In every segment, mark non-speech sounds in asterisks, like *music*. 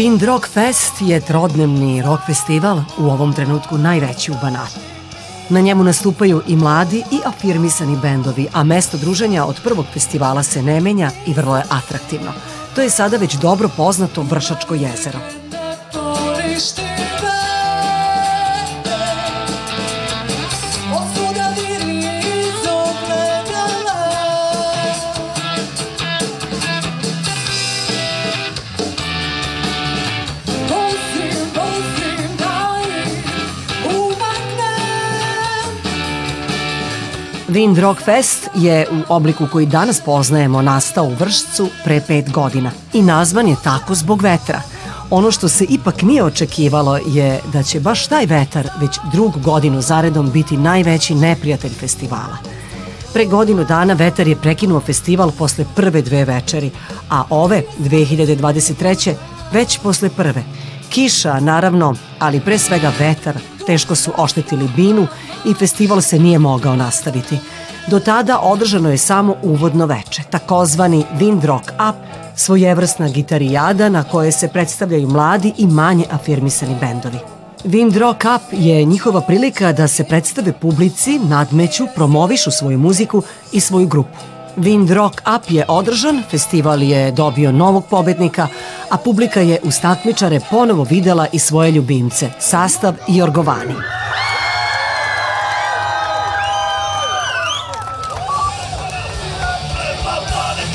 Wind Rock Fest je trodnevni rock festival u ovom trenutku najveći u Banatu. Na njemu nastupaju i mladi i afirmisani bendovi, a mesto druženja od prvog festivala se ne menja i vrlo je atraktivno. To je sada već dobro poznato Vršačko jezero. Wind Rock Fest je u obliku koji danas poznajemo nastao u Vršcu pre pet godina i nazvan je tako zbog vetra. Ono što se ipak nije očekivalo je da će baš taj vetar već drugu godinu zaredom biti najveći neprijatelj festivala. Pre godinu dana vetar je prekinuo festival posle prve dve večeri, a ove, 2023. već posle prve. Kiša, naravno, ali pre svega vetar, teško su oštetili binu i festival se nije mogao nastaviti. Do tada održano je samo uvodno veče, takozvani Wind Rock Up, svojevrsna gitarijada na koje se predstavljaju mladi i manje afirmisani bendovi. Wind Rock Up je njihova prilika da se predstave publici, nadmeću, promovišu svoju muziku i svoju grupu. Wind Rock Up je održan, festival je dobio novog pobednika, a publika je uz takmičare ponovo videla i svoje ljubimce, sastav i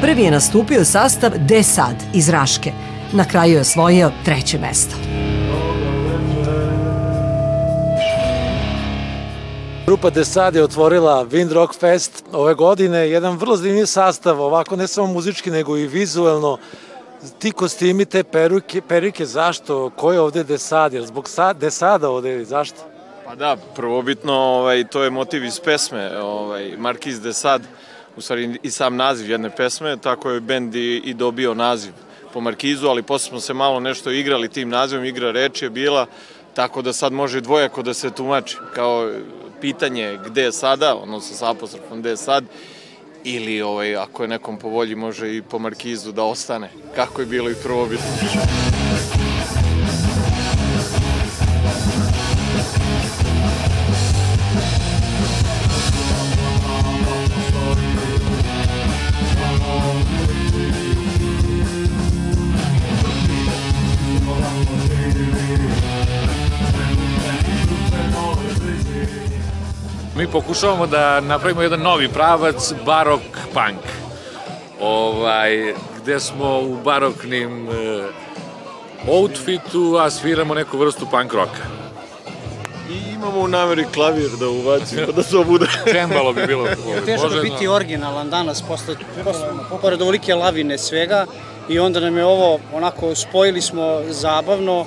Prvi je nastupio sastav Desad iz Raške. Na kraju je osvojio treće mesto. Grupa Desad je otvorila Wind Rock Fest ove godine. Jedan vrlo zanimljiv sastav, ovako ne samo muzički, nego i vizuelno. Ti kostimi, te peruke, perike, zašto? Ko je ovde Desad? Jer zbog sad, Desada ovde, zašto? Pa da, prvobitno ovaj, to je motiv iz pesme, ovaj, Markiz Desad, u stvari i sam naziv jedne pesme, tako je bend i, i dobio naziv po Markizu, ali posle smo se malo nešto igrali tim nazivom, igra reči je bila, tako da sad može dvojako da se tumači, kao pitanje gde je sada, odnosno sa apostrofom gde je sad, ili ovaj, ako je nekom po volji može i po Markizu da ostane, kako je bilo i prvobitno. Mi pokušavamo da napravimo jedan novi pravac, barok punk. Ovaj, gde smo u baroknim e, outfitu, a sviramo neku vrstu punk roka. I imamo u nameri klavir da ubacimo, da to bude. *laughs* Čembalo bi bilo. Teško Može, biti originalan danas, posle, posle, pored ovolike lavine svega, i onda nam je ovo, onako, spojili smo zabavno,